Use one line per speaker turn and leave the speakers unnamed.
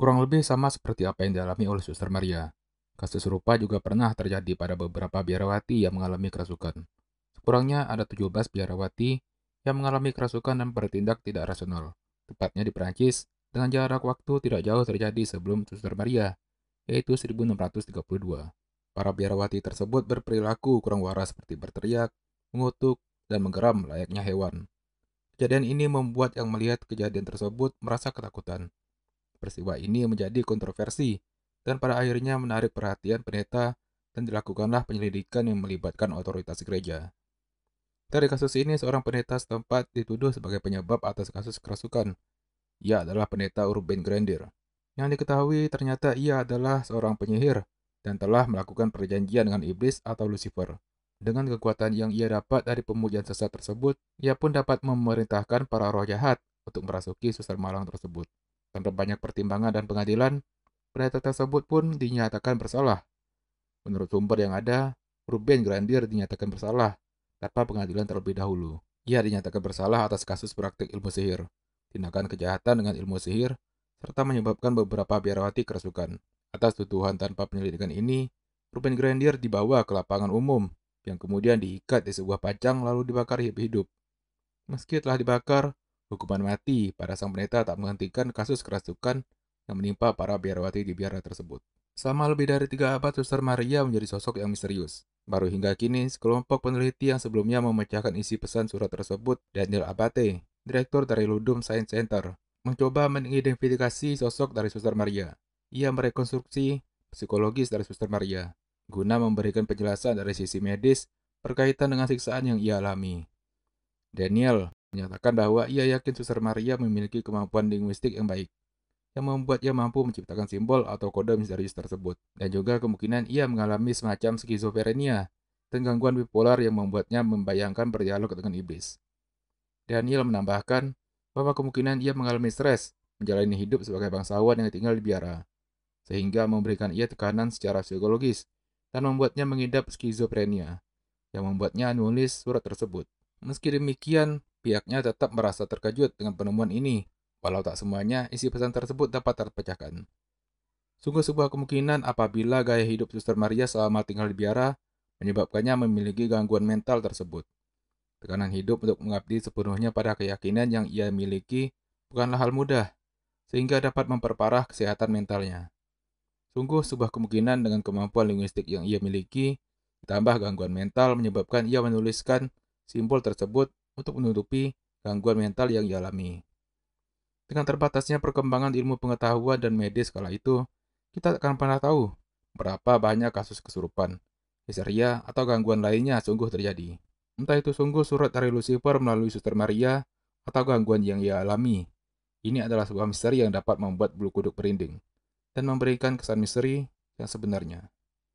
Kurang lebih sama seperti apa yang dialami oleh Suster Maria. Kasus serupa juga pernah terjadi pada beberapa biarawati yang mengalami kerasukan. Sekurangnya ada 17 biarawati yang mengalami kerasukan dan bertindak tidak rasional, tepatnya di Perancis, dengan jarak waktu tidak jauh terjadi sebelum Suster Maria, yaitu 1632. Para biarawati tersebut berperilaku kurang waras seperti berteriak, mengutuk, dan menggeram layaknya hewan. Kejadian ini membuat yang melihat kejadian tersebut merasa ketakutan. Peristiwa ini menjadi kontroversi dan pada akhirnya menarik perhatian pendeta dan dilakukanlah penyelidikan yang melibatkan otoritas gereja. Dari kasus ini, seorang pendeta setempat dituduh sebagai penyebab atas kasus kerasukan. Ia adalah pendeta Urban Grandir. Yang diketahui ternyata ia adalah seorang penyihir dan telah melakukan perjanjian dengan iblis atau Lucifer. Dengan kekuatan yang ia dapat dari pemujian sesat tersebut, ia pun dapat memerintahkan para roh jahat untuk merasuki suster malang tersebut. Tanpa banyak pertimbangan dan pengadilan, pendeta tersebut pun dinyatakan bersalah. Menurut sumber yang ada, Ruben Grandir dinyatakan bersalah tanpa pengadilan terlebih dahulu. Ia dinyatakan bersalah atas kasus praktik ilmu sihir, tindakan kejahatan dengan ilmu sihir, serta menyebabkan beberapa biarawati kerasukan. Atas tuduhan tanpa penyelidikan ini, Ruben Grandir dibawa ke lapangan umum yang kemudian diikat di sebuah pajang lalu dibakar hidup-hidup. Meski telah dibakar, hukuman mati pada sang pendeta tak menghentikan kasus kerasukan yang menimpa para biarawati di biara tersebut. Selama lebih dari tiga abad, Suster Maria menjadi sosok yang misterius. Baru hingga kini, sekelompok peneliti yang sebelumnya memecahkan isi pesan surat tersebut, Daniel Abate, direktur dari Ludum Science Center, mencoba mengidentifikasi sosok dari Suster Maria. Ia merekonstruksi psikologis dari Suster Maria, guna memberikan penjelasan dari sisi medis berkaitan dengan siksaan yang ia alami. Daniel menyatakan bahwa ia yakin Suster Maria memiliki kemampuan linguistik yang baik, yang membuat ia mampu menciptakan simbol atau kode misterius tersebut, dan juga kemungkinan ia mengalami semacam skizofrenia dan gangguan bipolar yang membuatnya membayangkan berdialog dengan iblis. Daniel menambahkan bahwa kemungkinan ia mengalami stres menjalani hidup sebagai bangsawan yang tinggal di biara, sehingga memberikan ia tekanan secara psikologis dan membuatnya mengidap skizofrenia, yang membuatnya menulis surat tersebut. Meski demikian, pihaknya tetap merasa terkejut dengan penemuan ini, walau tak semuanya isi pesan tersebut dapat terpecahkan. Sungguh sebuah kemungkinan apabila gaya hidup Suster Maria selama tinggal di biara menyebabkannya memiliki gangguan mental tersebut. Tekanan hidup untuk mengabdi sepenuhnya pada keyakinan yang ia miliki bukanlah hal mudah, sehingga dapat memperparah kesehatan mentalnya. Sungguh sebuah kemungkinan dengan kemampuan linguistik yang ia miliki, ditambah gangguan mental menyebabkan ia menuliskan simbol tersebut untuk menutupi gangguan mental yang ia alami. Dengan terbatasnya perkembangan ilmu pengetahuan dan medis kala itu, kita akan pernah tahu berapa banyak kasus kesurupan, histeria, atau gangguan lainnya sungguh terjadi. Entah itu sungguh surat dari Lucifer melalui Suster Maria atau gangguan yang ia alami. Ini adalah sebuah misteri yang dapat membuat bulu kuduk merinding dan memberikan kesan misteri yang sebenarnya.